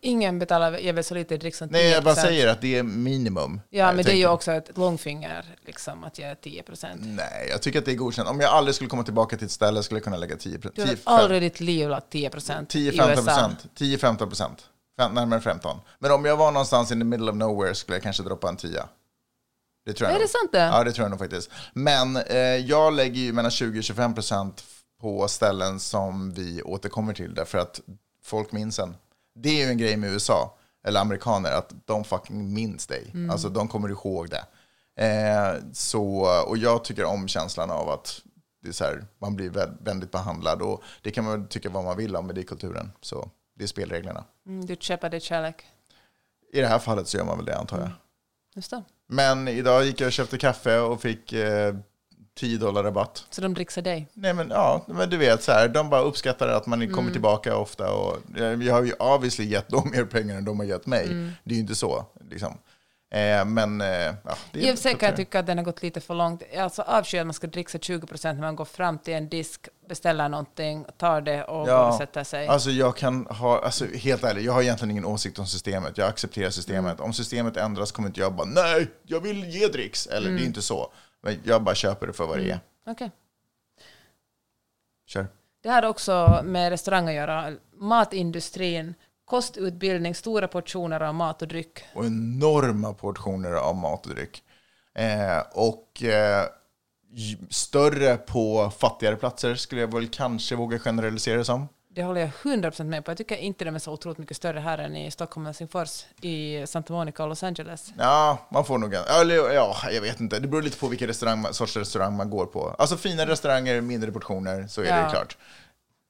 Ingen betalar ger väl så lite dricks som Nej, jag bara 10%. säger att det är minimum. Ja, Jag men det är ju också ett långfinger, liksom, att ge 10 procent. Nej, jag tycker att det är godkänt. Om jag aldrig skulle komma tillbaka till ett ställe skulle jag kunna lägga 10 Du har 10 aldrig i ditt liv lagt 10 procent i 10-15 USA. procent. 10-15 procent. Närmare 15. Men om jag var någonstans in the middle of nowhere skulle jag kanske droppa en 10. Det tror jag Är nog. det sant det? Ja, det tror jag nog faktiskt. Men eh, jag lägger ju mellan 20-25 procent på ställen som vi återkommer till därför att folk minns en. Det är ju en grej med USA, eller amerikaner, att de fucking minns dig. Mm. Alltså de kommer ihåg det. Eh, så, och jag tycker om känslan av att det är så här, man blir vä- vänligt behandlad och det kan man tycka vad man vill om, men det är kulturen. Så det är spelreglerna. Mm, du köper det kärlek. I det här fallet så gör man väl det antar jag. Just det. Men idag gick jag och köpte kaffe och fick eh, 10 dollar rabatt. Så de dricksar dig. Nej men ja, men du vet så här, de bara uppskattar att man kommer tillbaka ofta och jag har ju obviously gett dem mer pengar än de har gett mig. Det är ju inte så liksom. Eh, men eh, ja, det I och för sig kan jag tycka att den har gått lite för långt. Alltså avskyr att man ska dricksa 20 procent när man går fram till en disk, beställer någonting, tar det och går och sätter sig. Alltså jag kan ha, alltså helt ärligt, jag har egentligen ingen åsikt om systemet. Jag accepterar systemet. Om systemet ändras kommer inte jag bara, nej, jag vill ge dricks. Eller det är inte så. Men jag bara köper det för vad det är. Okej. Kör. Det har också med restaurang att göra. Matindustrin, kostutbildning, stora portioner av mat och dryck. och enorma portioner av mat och dryck. Eh, och eh, större på fattigare platser skulle jag väl kanske våga generalisera det som. Det håller jag 100% med på. Jag tycker inte de är så otroligt mycket större här än i Stockholm och Helsingfors, i Santa Monica och Los Angeles. Ja, man får nog... Eller, ja, jag vet inte. Det beror lite på vilken restaurang, sorts restaurang man går på. Alltså fina restauranger, mindre portioner, så är Ja. det klart.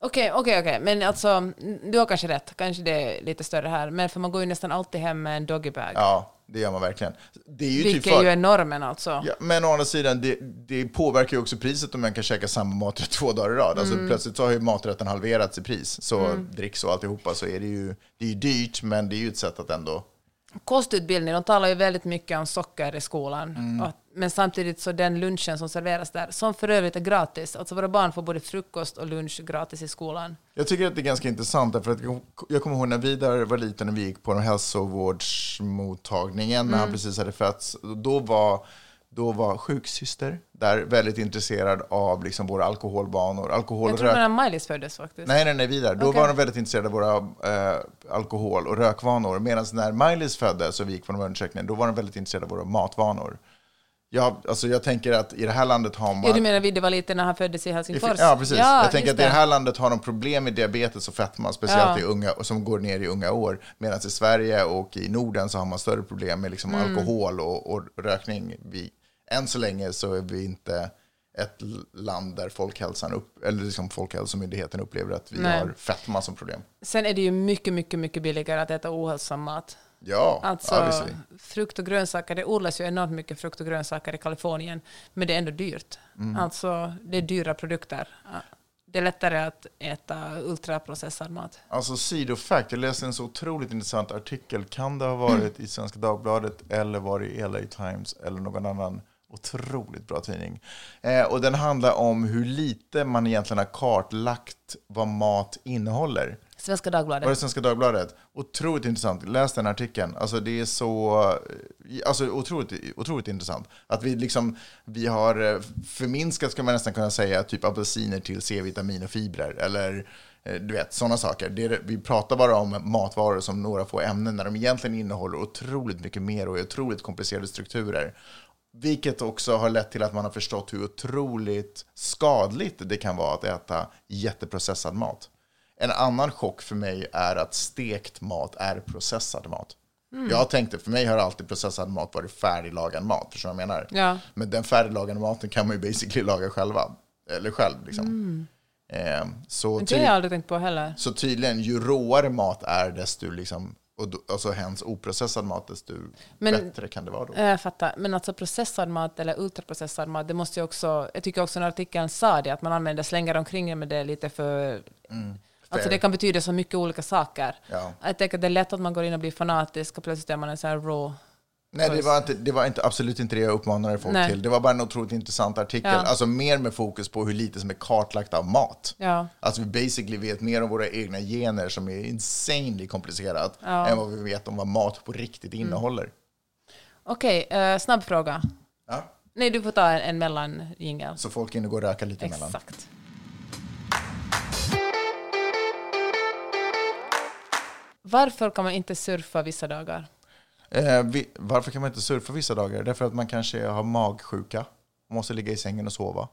Okej, okej, okej. Men alltså, du har kanske rätt. Kanske det är lite större här. Men för man går ju nästan alltid hem med en doggybag. Ja, det gör man verkligen. Det är ju vilket typ för... ju är normen alltså. Ja, men å andra sidan, det, det påverkar ju också priset om man kan käka samma maträtt [LAUGHS] två dagar i rad. Alltså, Mm. plötsligt så har ju maträtten halverats i pris. Så dricks och alltihopa så är det ju, det är ju dyrt, men det är ju ett sätt att ändå... Kostutbildning, de talar ju väldigt mycket om socker i skolan. Mm. Och, men samtidigt så den lunchen som serveras där, som för övrigt är gratis. Alltså våra barn får både frukost och lunch gratis i skolan. Jag tycker att det är ganska intressant, därför att jag- kommer ihåg när Vidar var liten och vi gick på den hälsovårdsmottagningen när han precis hade fötts. Då var, då var sjuksyster där väldigt intresserad av liksom våra alkoholvanor. Alkohol Jag tror rök. det var när Miley's föddes faktiskt. Nej, nej, nej, vidare. Då Okej. var de väldigt intresserade av våra eh, alkohol och rökvanor. Medan när Miley's föddes och vi gick här undersökningen, då var de väldigt intresserade av våra matvanor. Jag, alltså jag tänker att i det här landet har man... Ja, du menar Vidde var liten när han föddes i Helsingfors? Ja, precis. jag tänker att i det här landet har de problem med diabetes och fetma, Ja. speciellt i unga, och som går ner i unga år. Medan i Sverige och i Norden så har man större problem med liksom Mm. alkohol och, och rökning. Vi, än så länge så är vi inte ett land där folkhälsan upp, eller liksom Folkhälsomyndigheten upplever att vi Nej. har fetma som problem. Sen är det ju mycket, mycket, mycket billigare att äta ohälsosam mat. Ja, Alltså, frukt och grönsaker, det odlas ju enormt mycket frukt och grönsaker i Kalifornien, men det är ändå dyrt. Mm. Alltså, det är dyra produkter. Det är lättare att äta ultraprocessad mat. Alltså sidofact, jag läste en så otroligt intressant artikel. Kan det ha varit i Svenska Dagbladet eller var det i LA Times eller någon annan otroligt bra tidning? Eh, och den handlar om hur lite man egentligen har kartlagt vad mat innehåller. Svenska Var det Dagbladet. Svenska Dagbladet? Otroligt intressant. Läs den artikeln. Alltså det är så... Alltså otroligt, otroligt intressant. Att vi liksom... Vi har eh, förminskat, ska man nästan kunna säga, typ apelsiner till C-vitamin och fibrer. Eller eh, du vet, sådana saker. Det vi pratar bara om matvaror som några få ämnen när de egentligen innehåller otroligt mycket mer och är otroligt komplicerade strukturer. Vilket också har lett till att man har förstått hur otroligt skadligt det kan vara att äta jätteprocessad mat. En annan chock för mig är att stekt mat är processad mat. Jag tänkte, för mig har alltid processad mat varit färdiglagad mat, förstår du vad jag menar? Ja. Men den färdiglagade maten kan man ju basically laga själva. Eller själv liksom. Eh, så, Det har jag aldrig tänkt på heller. så tydligen, ju råare mat är, desto liksom, och då, alltså hens oprocessad mat, desto Men- bättre kan det vara då. Jag fattar. Men alltså processad mat eller ultraprocessad mat, det måste ju också... Jag tycker också när artikeln sa det, att man använder, slänger omkring med det lite för... Alltså det kan betyda så mycket olika saker. Ja. Jag tänker att det är lätt att man går in och blir fanatisk och plötsligt är man en sån här raw... Nej, det var, inte, det var inte, absolut inte det jag uppmanade folk Nej. till. Det var bara en otroligt intressant artikel. Ja. Alltså mer med fokus på hur lite som är kartlagt av mat. Ja. Alltså vi basically vet mer om våra egna gener som är insanely komplicerat än vad vi vet om vad mat på riktigt Mm. innehåller. Okej, eh, snabb fråga. Ja? Nej, du får ta en, en mellanjingel. Så folk hinner gå och röka lite emellan. Exakt. Varför kan man inte surfa vissa dagar? Eh, vi, varför kan man inte surfa vissa dagar? Därför att man kanske har magsjuka och måste ligga i sängen och sova.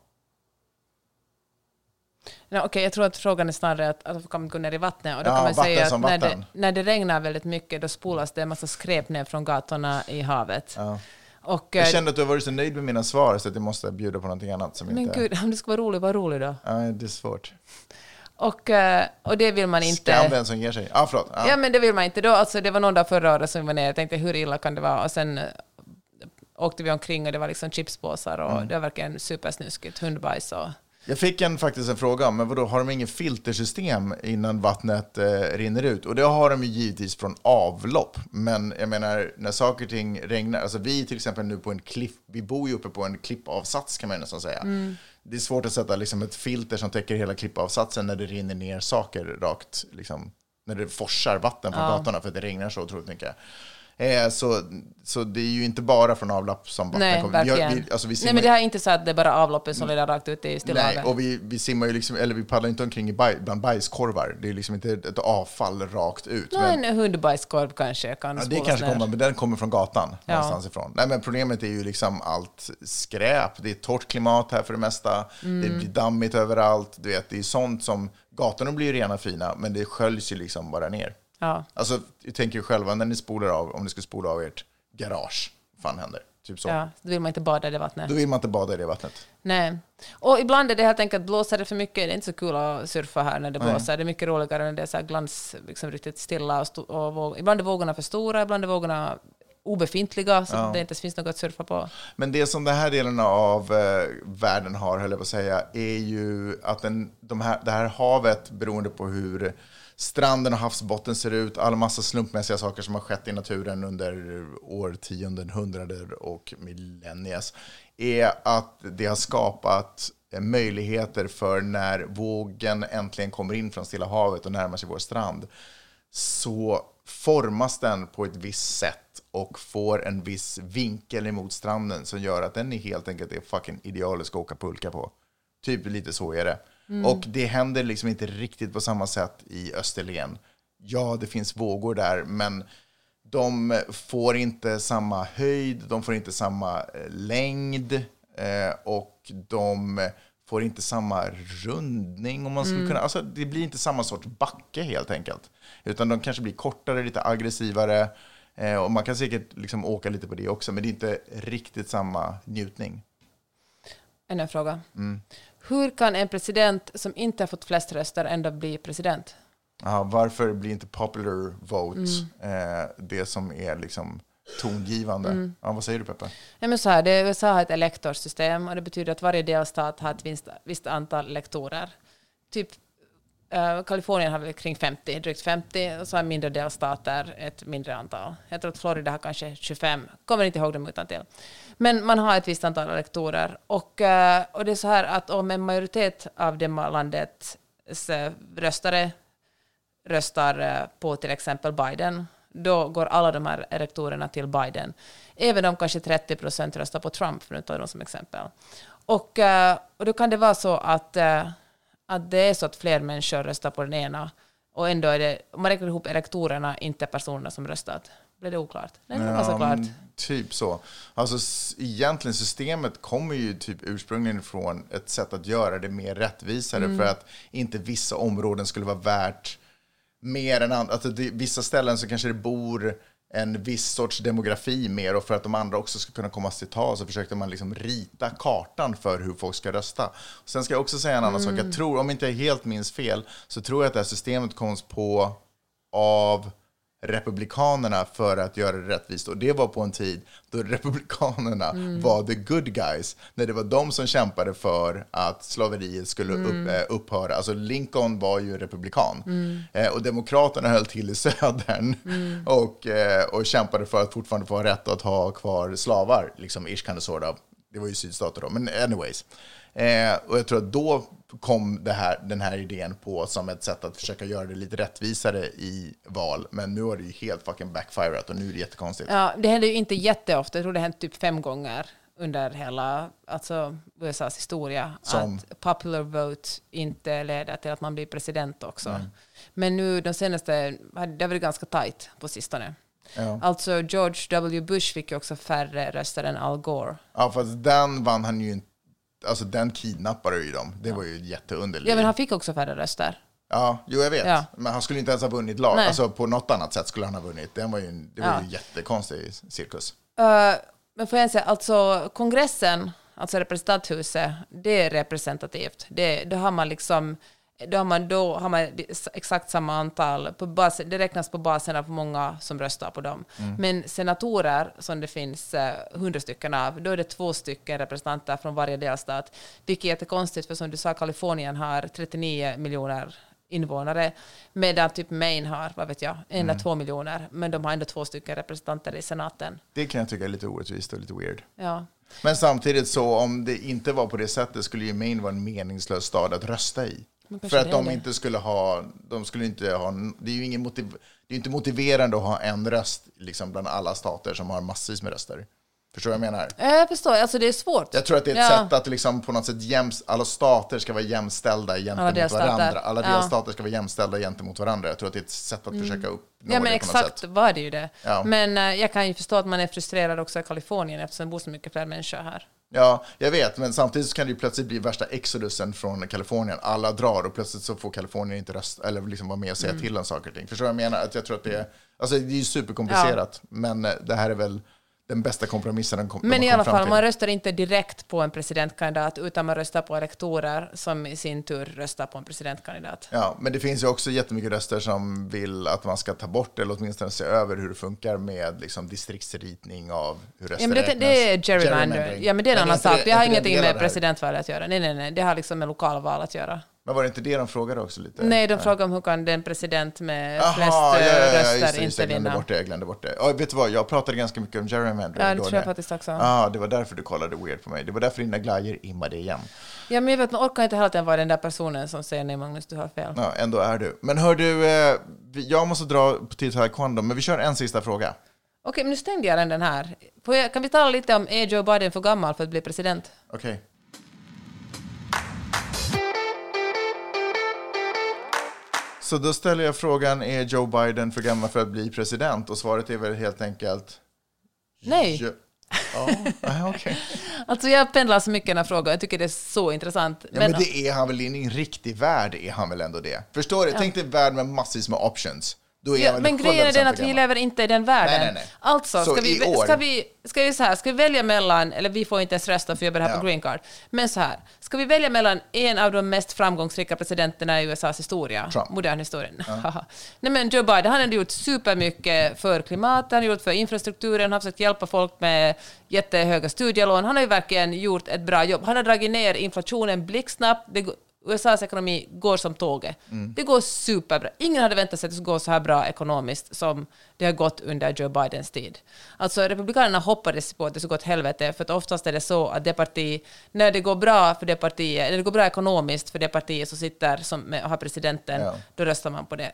Okej, jag tror att frågan är snarare att, att kan man gå ner i vattnet. Och då Ja, kan man säga att när det, när det regnar väldigt mycket, då spolas det en massa skräp ner från gatorna i havet. Ja. Och, Jag eh, kände att du har varit så nöjd med mina svar så att jag måste bjuda på någonting annat som men inte... gud, om du ska vara rolig, var rolig då. Ja, det är svårt. Och, eh, och det vill man inte... Skam den som ger sig. Ah, förlåt. Ja. Ja, men det vill man inte. Då, alltså, det var någon dag förra året som vi var ner. Jag tänkte, hur illa kan det vara? Och sen eh, åkte vi omkring och det var liksom chipspåsar och Mm. det var verkligen supersnuskigt. Hundbajs och... Jag fick en, faktiskt en fråga men vadå, har de ingen filtersystem innan vattnet eh, rinner ut? Och det har de ju givetvis från avlopp. Men jag menar, när saker och ting regnar, alltså vi till exempel nu på en klipp, vi bor ju uppe på en klippavsats kan man nästan säga. Det är svårt att sätta liksom ett filter som täcker hela klippavsatsen när det rinner ner saker rakt, liksom, när det forsar vatten från gatorna för att det regnar så otroligt mycket. Eh, så, så det är ju inte bara från avlopp som vatten Nej, kommer. Vi har-. Vi, alltså vi Nej, men det här är inte så att det är bara avloppet som leder rakt ut i Stilla Nej, och vi, vi simmar ju liksom, eller vi paddlar inte omkring i baj, bland bajskorvar. Det är liksom inte ett avfall rakt ut. Nej, men, en hundbajskorv kanske kan ja, det kanske ner. kommer, men den kommer från gatan Ja. någonstans ifrån. Nej, men problemet är ju liksom allt skräp. Det är torrt klimat här för det mesta. Mm. Det blir dammigt överallt. Du vet, det är sånt som, gatorna blir ju rena fina, men det sköljs ju liksom bara ner. Ja. Alltså, jag tänker ju själva, när ni spolar av, om ni ska spola av ert garage, vad fan händer? Typ så. ja, då vill man inte bada i det vattnet. Då vill man inte bada i det vattnet. Nej. Och ibland är det helt enkelt, blåser det för mycket, det är inte så kul att surfa här när det blåser. Det är mycket roligare när det är så här glans, liksom riktigt stilla. Och, och våg, ibland är vågorna för stora, ibland är vågorna obefintliga, så det inte finns något att surfa på. Men det som den här delen av eh, världen har, höll jag på att säga, är ju att den, de här, det här havet, beroende på hur stranden och havsbotten ser ut, alla massa slumpmässiga saker som har skett i naturen under årtionden, hundrader och millennies, är att det har skapat eh, möjligheter för när vågen äntligen kommer in från Stilla havet och närmar sig vår strand så formas den på ett visst sätt och får en viss vinkel emot stranden som gör att den är helt enkelt är fucking idealisk att åka pulka på. Typ lite så är det. Och det händer liksom inte riktigt på samma sätt i Österlen. Ja, det finns vågor där, men de får inte samma höjd, de får inte samma eh, längd eh, och de får inte samma rundning. Om man skulle kunna, alltså, det blir inte samma sorts backe helt enkelt. Utan de kanske blir kortare, lite aggressivare. Eh, och man kan säkert liksom åka lite på det också, men det är inte riktigt samma njutning. Ännu en fråga. Mm. Hur kan en president som inte har fått flest röster ändå bli president? Ja, varför blir inte popular vote eh, det som är liksom tongivande? Ja, vad säger du Peppe? Nej, men så här, det, USA har ett elektorsystem och det betyder att varje delstat har ett visst, visst antal lektorer. Typ Eh, Kalifornien har väl kring 50, drygt 50, och så har mindre delstater ett mindre antal. Jag tror att Florida har kanske 25, kommer inte ihåg dem utan till. Men man har ett visst antal elektorer. Och, eh, och det är så här att om en majoritet av det landets eh, röstare röstar på till exempel Biden, då går alla de här elektorerna till Biden. Även om kanske 30 procent röstar på Trump, för att ta dem som exempel. Och, och då kan det vara så att, att det är så att fler människor röstar på den ena Och ändå är det, om man räknar ihop elektorerna, inte personerna som röstat. Blev det oklart? Nej, det var så klart. typ så. Alltså egentligen systemet kommer ju typ ursprungligen från ett sätt att göra det mer rättvisare Mm. för att inte vissa områden skulle vara värt mer än andra. Alltså det, vissa ställen så kanske det bor en viss sorts demografi mer och för att de andra också ska kunna komma till tal så försökte man liksom rita kartan för hur folk ska rösta. Sen ska jag också säga en annan sak. Jag tror, om inte jag helt minns fel, så tror jag att det här systemet kom på av republikanerna för att göra det rättvist. Och det var på en tid då republikanerna var the good guys. När det var de som kämpade för att slaveriet skulle upp, eh, upphöra. Alltså Lincoln var ju republikan. Eh, och demokraterna höll till i södern. [LAUGHS] Och, eh, och kämpade för att fortfarande få rätt att ha kvar slavar. Liksom ish kind of sort of. Det var ju sydstater då, men anyways. Eh, och jag tror att då kom här, den här idén på som ett sätt att försöka göra det lite rättvisare i val. Men nu har det ju helt fucking backfirat och nu är det jättekonstigt. Ja, det händer ju inte jätteofta. Jag tror det har hänt typ fem gånger under hela alltså, USAs historia. Som? Att popular vote inte leder till att man blir president också. Mm. Men nu de senaste, det har varit ganska tajt på sistone. Ja. Alltså George W. Bush fick ju också färre röster än Al Gore. Ja, fast den vann han ju inte. Alltså den kidnappade ju dem. Det var ju jätteunderligt. Ja, men han fick också färre röster. Ja, jo jag vet. Ja. Men han skulle inte ens ha vunnit lag. Nej. Alltså på något annat sätt skulle han ha vunnit. Den var ju, det var ju jättekonstig cirkus. Uh, men får jag säga, alltså kongressen, alltså representanthuset, det är representativt. Det, då har man liksom då har man, då har man exakt samma antal, på bas, det räknas på basen av många som röstar på dem. Men senatorer, som det finns hundra stycken av, då är det två stycken representanter från varje delstat, vilket är jättekonstigt, för som du sa, Kalifornien har 39 miljoner invånare, medan typ Maine har, vad vet jag, en eller två miljoner, men de har ändå två stycken representanter i senaten. Det kan jag tycka är lite orättvist och lite weird. Ja. Men samtidigt så om det inte var på det sättet skulle ju Maine vara en meningslös stad att rösta i. För att de inte skulle ha, de skulle inte ha, det är ju ingen motiv, det är inte motiverande att ha en röst liksom bland alla stater som har massvis med röster. Förstår du vad jag menar? Jag förstår, alltså det är svårt. Jag tror att det är ett Ja. sätt att liksom på något sätt jäms, alla stater ska vara jämställda gentemot delstater. varandra. Alla Ja. delstater ska vara jämställda gentemot varandra. Jag tror att det är ett sätt att försöka uppnå Ja, men det på något exakt sätt. var det ju det. Ja. Men eh, jag kan ju förstå att man är frustrerad också i Kalifornien eftersom det bor så mycket fler människor här. Ja, jag vet, men samtidigt så kan det ju plötsligt bli värsta exodusen från Kalifornien. Alla drar och plötsligt så får Kalifornien inte rösta eller liksom vara med och Mm. säga till om saker och ting. Förstår du vad jag menar? Att jag tror att det är, alltså det är ju superkomplicerat, men eh, det här är väl den bästa kompromissen de kom, de Men har i alla fall, man röstar inte direkt på en presidentkandidat utan man röstar på elektorer som i sin tur röstar på en presidentkandidat. Ja, men det finns ju också jättemycket röster som vill att man ska ta bort eller åtminstone se över hur det funkar med liksom, distriktsritning av hur röster Ja, men det, räknas. det är gerrymander. Gerrymandering. Ja, men det är en annan sak. Det har ingenting med presidentvalet att göra. Nej, nej, nej. Det har liksom med lokalval att göra. Men var det inte det de frågade också lite? Nej, de frågar om hur kan den president med Jaha, flest ja, eh, ja, ja, röster just det, just det, inte vinna. bort det. Jag glömde bort det. Vet du vad, jag pratade ganska mycket om gerrymandering. Ja, det tror jag faktiskt också. Ja, det var därför du kollade weird på mig. Det var därför dina glajjor immade igen. Ja, men jag vet, man orkar inte hela tiden vara den där personen som säger nej Magnus, du har fel. Ja, ändå är du. Men hör du, eh, jag måste dra till taekwondo, men vi kör en sista fråga. Okej, men nu stängde jag den, här. Kan vi tala lite om, är Joe Biden för gammal för att bli president? Okej. Så då ställer jag frågan, är Joe Biden för gammal för att bli president? Och svaret är väl helt enkelt... Nej. Ja, ja [LAUGHS] okej. Alltså jag pendlar så mycket i den här frågan, jag tycker det är så intressant. Ja, men det är han väl i en riktig värld, är han väl ändå det? Förstår du? Tänk dig en värld med massvis med options. Då är Ja, men grejen är 100% den att vi lever inte i den världen. Nej, nej, nej. Alltså, Så ska vi, år- ska, vi, ska, vi så här, ska vi välja mellan, eller vi får inte ens rösta för jag jobbar här Ja. på Green Card, men så här, ska vi välja mellan en av de mest framgångsrika presidenterna i USAs historia, Trump. modern historia? [LAUGHS] Haha. Nej men Joe Biden, han har gjort supermycket för klimatet, han har gjort för infrastrukturen, han har försökt hjälpa folk med jättehöga studielån, han har ju verkligen gjort ett bra jobb. Han har dragit ner inflationen blixtsnabbt, USAs ekonomi går som tåget. Mm. Det går superbra. Ingen hade väntat sig att det skulle gå så här bra ekonomiskt som det har gått under Joe Bidens tid. Alltså Republikanerna hoppades på att det skulle gå åt helvete, för att oftast är det så att det parti, när det går bra för det partiet, när det går bra ekonomiskt för det partiet som sitter som med, och har presidenten, Ja. då röstar man på det.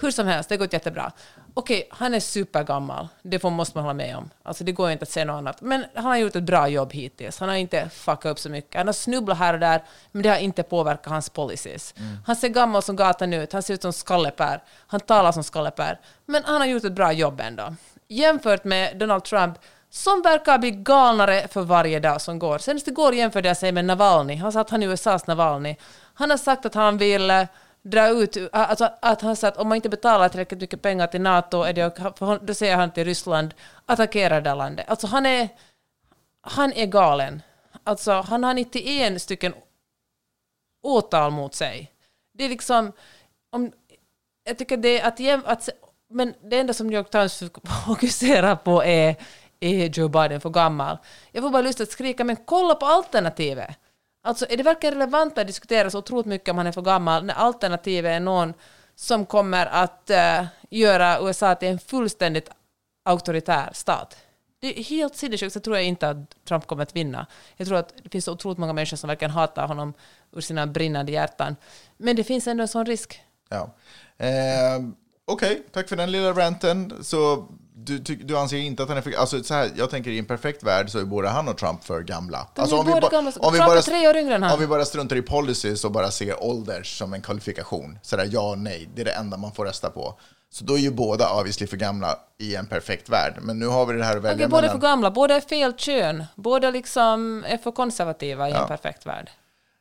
Hur som helst, det har gått jättebra. Okej, han är supergammal. Det får, måste man hålla med om. Alltså, det går inte att säga något annat. Men han har gjort ett bra jobb hittills. Han har inte fuckat upp så mycket. Han har snubblat här och där, men det har inte påverkat hans policies. Han ser gammal som gatan ut. Han ser ut som Skallepär. Han talar som Skallepär. Men han har gjort ett bra jobb ändå. Jämfört med Donald Trump, som verkar bli galnare för varje dag som går. Senast igår jämförde jag sig med Navalny. Han sa att han är USAs Navalny. Han har sagt att han vill dra ut, alltså att han sa att om man inte betalar tillräckligt mycket pengar till NATO, är det, för då säger han till Ryssland, attackera det landet. Alltså han är, han är galen. Alltså han har 91 stycken åtal mot sig. Det är liksom, om, jag tycker det är att, jäm, att men det enda som New York Times [LAUGHS] fokuserar på är, är Joe Biden för gammal. Jag får bara lust att skrika, men kolla på alternativet. Alltså är det verkligen relevant att diskutera så otroligt mycket om han är för gammal när alternativet är någon som kommer att uh, göra USA till en fullständigt auktoritär stat? Det är helt sinnessjukt, så tror jag inte att Trump kommer att vinna. Jag tror att det finns otroligt många människor som verkligen hatar honom ur sina brinnande hjärtan. Men det finns ändå en sån risk. Ja. Eh, Okej, tack för den lilla ranten. Så du, ty, du anser inte att han är för... Alltså så här, jag tänker i en perfekt värld så är både han och Trump för gamla. Alltså, ba- gamla. om vi bara, tre år yngre än han. Om vi bara struntar i policies och bara ser ålders som en kvalifikation. Sådär ja och nej, det är det enda man får rösta på. Så då är ju båda obviously för gamla i en perfekt värld. Men nu har vi det här att välja Okej, båda är för gamla, båda är fel kön, båda liksom är för konservativa i en perfekt värld.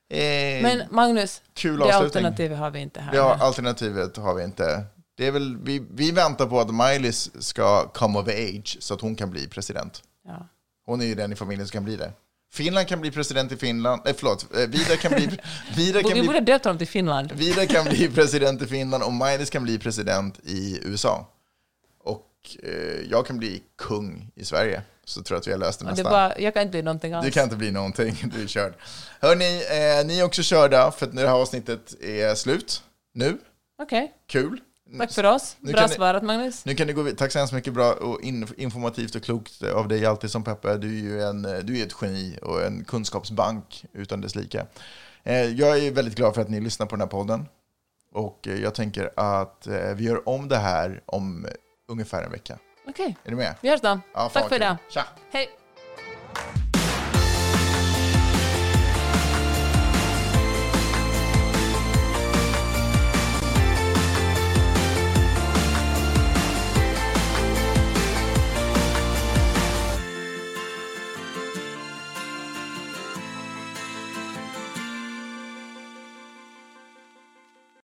Eh, Men Magnus, det alternativet har vi inte här. Ja, alternativet har vi inte. Det är väl, vi, vi väntar på att Miley ska come of age så att hon kan bli president. Ja. Hon är ju den i familjen som kan bli det. Finland kan bli president i Finland. Nej, förlåt. Eh, Vidar kan bli, [LAUGHS] Vidar kan Vi bli, borde döpt honom till Finland. Vidar kan bli president i Finland och Miley kan bli president i USA. Och eh, jag kan bli kung i Sverige. Så tror jag att vi har löst det Och det nästa. bara, jag kan inte bli någonting alls. Du kan inte bli någonting, [LAUGHS] du är körd. Hörni, eh, ni är också körda för att det här avsnittet är slut. Nu. Okej, Kul. Tack för oss. Nu Bra svarat Magnus. Nu kan ni gå Tack så hemskt mycket bra och in, informativt och klokt av dig alltid som Peppe. Du är ju en, du är ett geni och en kunskapsbank utan dess like. Eh, Jag är väldigt glad för att ni lyssnar på den här podden. Och eh, jag tänker att eh, vi gör om det här om ungefär en vecka. Okej, Är du med? vi hörs då. Ja, tack för idag. Tja! Hej.